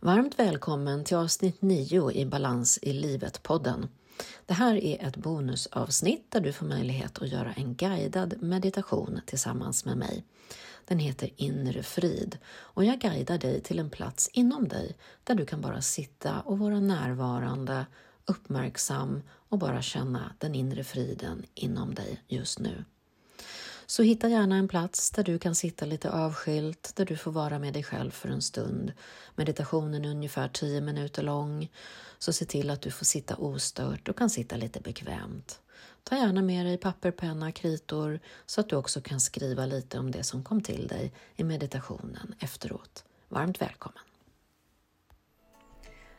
Varmt välkommen till avsnitt 9 i Balans i livet-podden. Det här är ett bonusavsnitt där du får möjlighet att göra en guidad meditation tillsammans med mig. Den heter Inre frid och jag guidar dig till en plats inom dig där du kan bara sitta och vara närvarande, uppmärksam och bara känna den inre friden inom dig just nu. Så hitta gärna en plats där du kan sitta lite avskilt, där du får vara med dig själv för en stund. Meditationen är ungefär 10 minuter lång, så se till att du får sitta ostört och kan sitta lite bekvämt. Ta gärna med dig papper, penna, kritor så att du också kan skriva lite om det som kom till dig i meditationen efteråt. Varmt välkommen!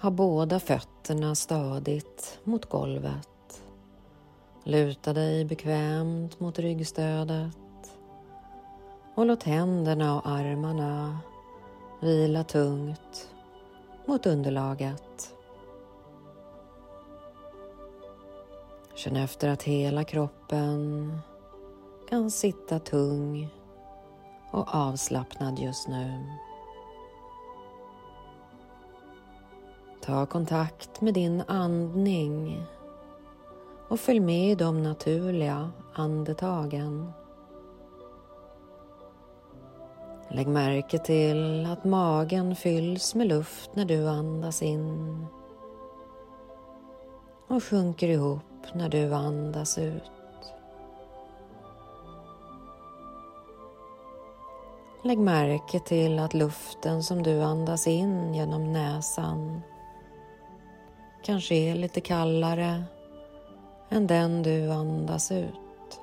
ha båda fötterna stadigt mot golvet. Luta dig bekvämt mot ryggstödet och låt händerna och armarna vila tungt mot underlaget. Känn efter att hela kroppen kan sitta tung och avslappnad just nu. Ta kontakt med din andning och följ med i de naturliga andetagen. Lägg märke till att magen fylls med luft när du andas in och sjunker ihop när du andas ut. Lägg märke till att luften som du andas in genom näsan kanske är lite kallare än den du andas ut.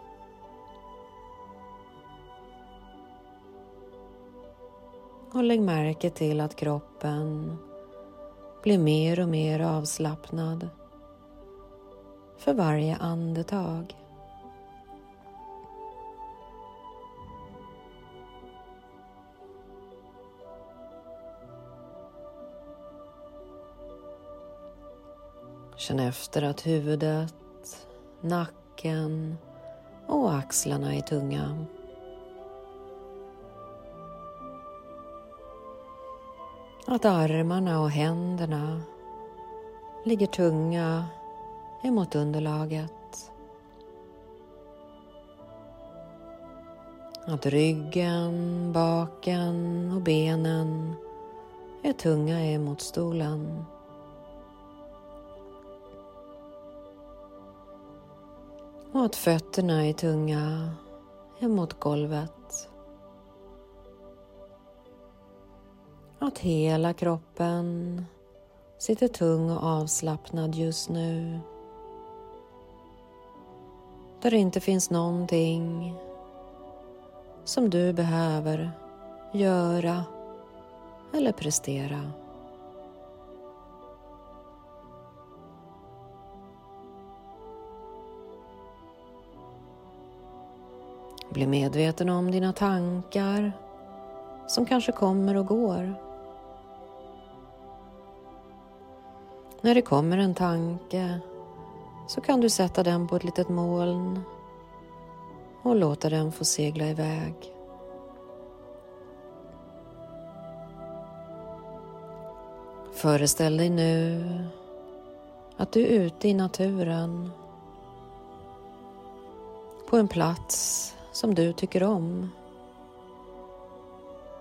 Och lägg märke till att kroppen blir mer och mer avslappnad för varje andetag. Känn efter att huvudet, nacken och axlarna är tunga. Att armarna och händerna ligger tunga emot underlaget. Att ryggen, baken och benen är tunga emot stolen. Och att fötterna är tunga emot golvet. Att hela kroppen sitter tung och avslappnad just nu. Där det inte finns någonting som du behöver göra eller prestera. Bli medveten om dina tankar som kanske kommer och går. När det kommer en tanke så kan du sätta den på ett litet moln och låta den få segla iväg. Föreställ dig nu att du är ute i naturen på en plats som du tycker om.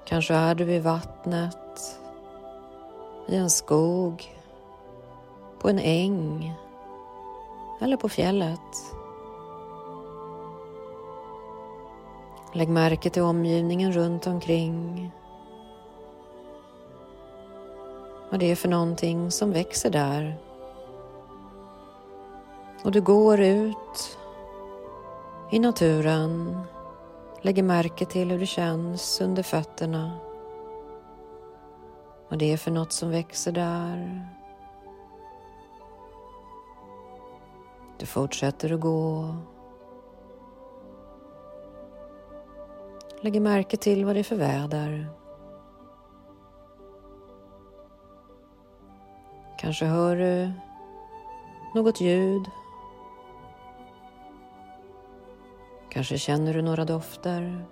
Kanske är du vid vattnet, i en skog, på en äng eller på fjället. Lägg märke till omgivningen runt omkring. Vad det är för någonting som växer där. Och du går ut i naturen. Lägger märke till hur det känns under fötterna. Vad det är för något som växer där. Du fortsätter att gå. Lägger märke till vad det är för väder. Kanske hör du något ljud. Kanske känner du några dofter.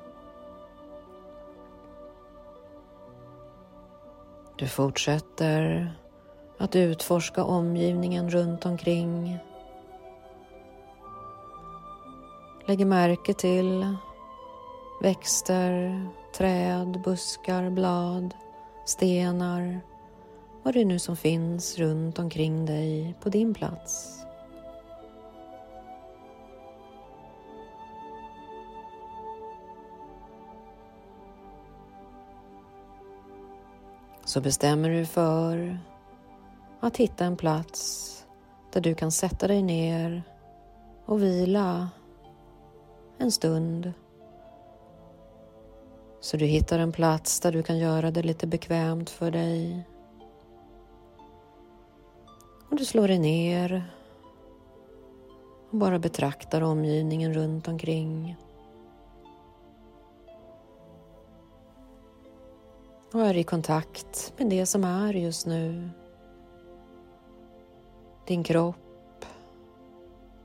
Du fortsätter att utforska omgivningen runt omkring. Lägger märke till växter, träd, buskar, blad, stenar, vad det är nu som finns runt omkring dig på din plats. Så bestämmer du för att hitta en plats där du kan sätta dig ner och vila en stund. Så du hittar en plats där du kan göra det lite bekvämt för dig. Och du slår dig ner och bara betraktar omgivningen runt omkring. Och är i kontakt med det som är just nu. Din kropp,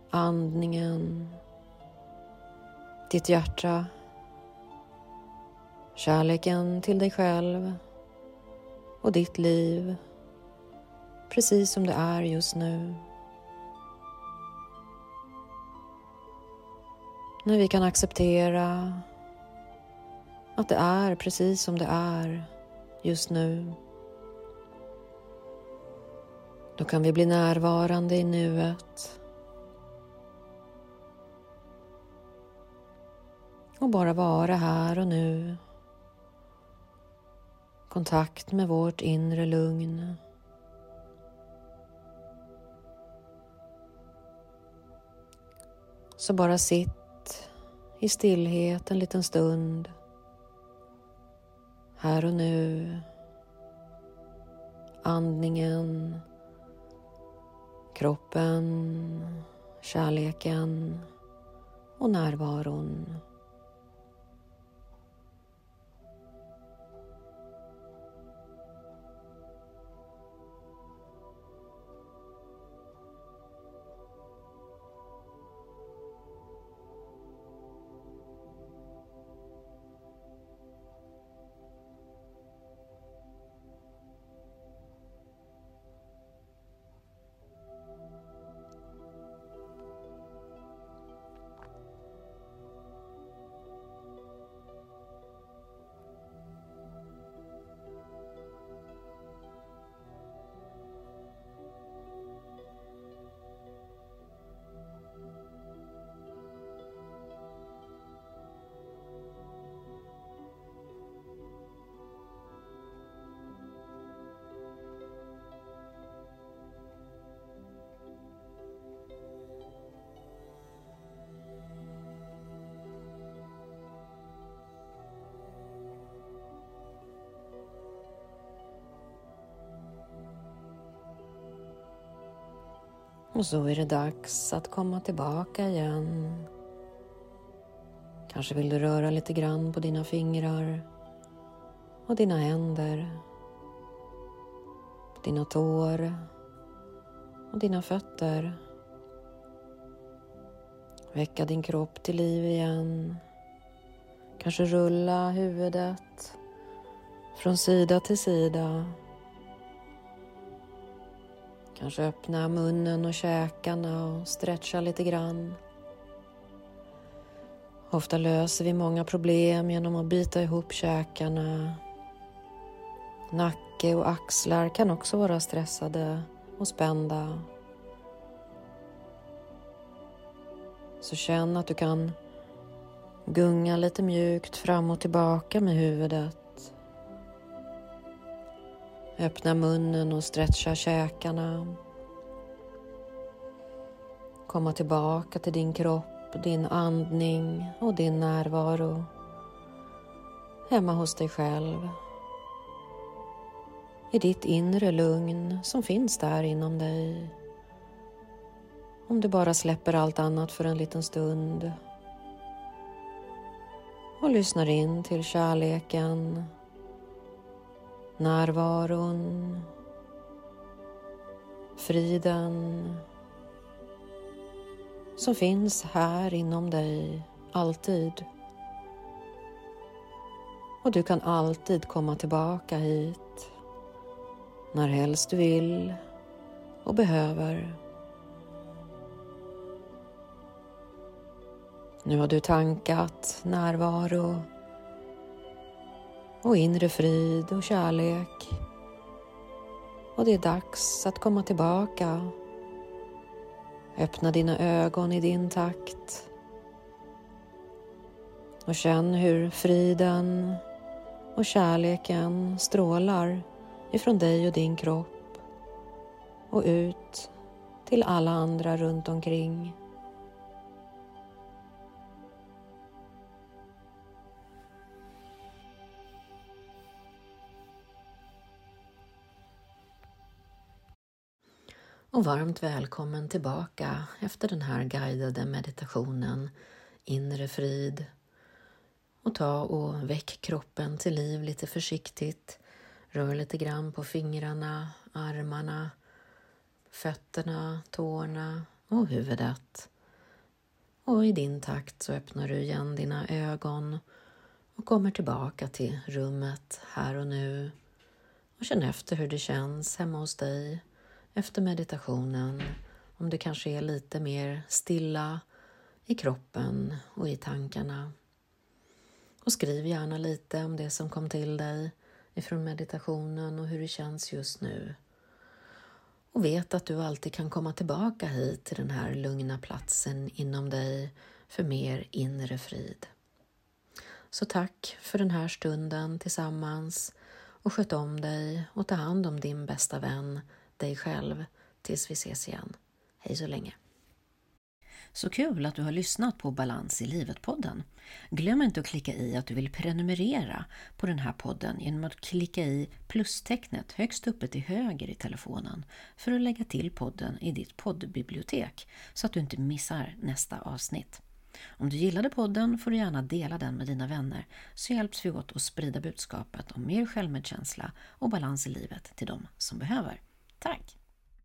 andningen, ditt hjärta, kärleken till dig själv och ditt liv precis som det är just nu. När vi kan acceptera att det är precis som det är just nu. Då kan vi bli närvarande i nuet. Och bara vara här och nu. Kontakt med vårt inre lugn. Så bara sitt i stillhet en liten stund. Här och nu. Andningen, kroppen, kärleken och närvaron. Och så är det dags att komma tillbaka igen. Kanske vill du röra lite grann på dina fingrar och dina händer, dina tår och dina fötter. Väcka din kropp till liv igen. Kanske rulla huvudet från sida till sida Kanske öppna munnen och käkarna och stretcha lite grann. Ofta löser vi många problem genom att bita ihop käkarna. Nacke och axlar kan också vara stressade och spända. Så känn att du kan gunga lite mjukt fram och tillbaka med huvudet. Öppna munnen och stretcha käkarna. Komma tillbaka till din kropp, din andning och din närvaro. Hemma hos dig själv. i ditt inre lugn som finns där inom dig. Om du bara släpper allt annat för en liten stund och lyssnar in till kärleken, närvaron, friden som finns här inom dig, alltid. Och du kan alltid komma tillbaka hit när helst du vill och behöver. Nu har du tankat närvaro och inre frid och kärlek. Och det är dags att komma tillbaka. Öppna dina ögon i din takt. Och känn hur friden och kärleken strålar ifrån dig och din kropp och ut till alla andra runt omkring. Och varmt välkommen tillbaka efter den här guidade meditationen Inre frid. Och ta och väck kroppen till liv lite försiktigt. Rör lite grann på fingrarna, armarna, fötterna, tårna och huvudet. Och i din takt så öppnar du igen dina ögon och kommer tillbaka till rummet här och nu och känn efter hur det känns hemma hos dig efter meditationen om du kanske är lite mer stilla i kroppen och i tankarna. Och skriv gärna lite om det som kom till dig ifrån meditationen och hur det känns just nu. Och vet att du alltid kan komma tillbaka hit till den här lugna platsen inom dig för mer inre frid. Så tack för den här stunden tillsammans och sköt om dig och ta hand om din bästa vän dig själv tills vi ses igen. Hej så länge! Så kul att du har lyssnat på Balans i livet-podden. Glöm inte att klicka i att du vill prenumerera på den här podden genom att klicka i plustecknet högst uppe till höger i telefonen för att lägga till podden i ditt poddbibliotek så att du inte missar nästa avsnitt. Om du gillade podden får du gärna dela den med dina vänner så hjälps vi åt att sprida budskapet om mer självmedkänsla och balans i livet till de som behöver. Tack!